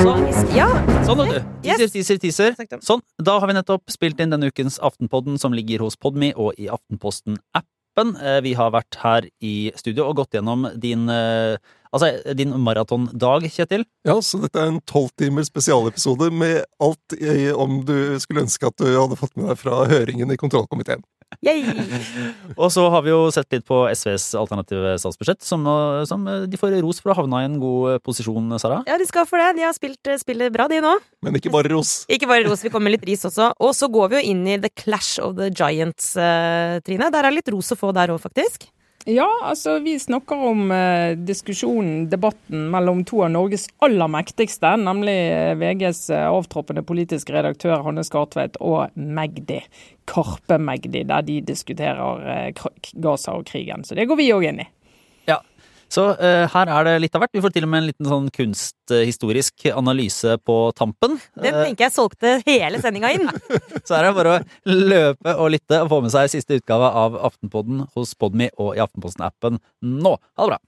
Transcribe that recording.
Sånn, Ja, sånn vet du. Teaser, teaser, teaser. Sånn. Da har vi nettopp spilt inn denne ukens Aftenpodden, som ligger hos Podme og i Aftenposten-appen. Eh, Vi har vært her i studio og gått gjennom din, eh, altså, din maratondag, Kjetil. Ja, så dette er en tolvtimers spesialepisode med alt i, om du skulle ønske at du hadde fått med deg fra høringen i kontrollkomiteen. Og så har vi jo sett litt på SVs alternative statsbudsjett, som, som eh, de får ros for å havne i en god posisjon, Sara. Ja, de skal for det. De har spilt spillet bra, de nå. Men ikke bare ros. Ikke bare ros, vi kommer med litt ris også. Og så går vi jo inn i The Clash of the Giants, eh, Trine. Der er litt ros å få der òg, faktisk. Ja, altså vi snakker om eh, diskusjonen, debatten mellom to av Norges aller mektigste, nemlig eh, VGs eh, avtroppende politiske redaktør Hanne Skartveit og Magdi, Karpe Magdi, der de diskuterer eh, Gaza og krigen. Så det går vi òg inn i. Så uh, her er det litt av hvert. Vi får til og med en liten sånn kunsthistorisk analyse på tampen. Den Eh, tenker jeg solgte hele sendinga inn. Så her er det bare å løpe og lytte og få med seg siste utgave av Aftenpodden hos Podmy og i Aftenposten-appen nå. Ha det bra!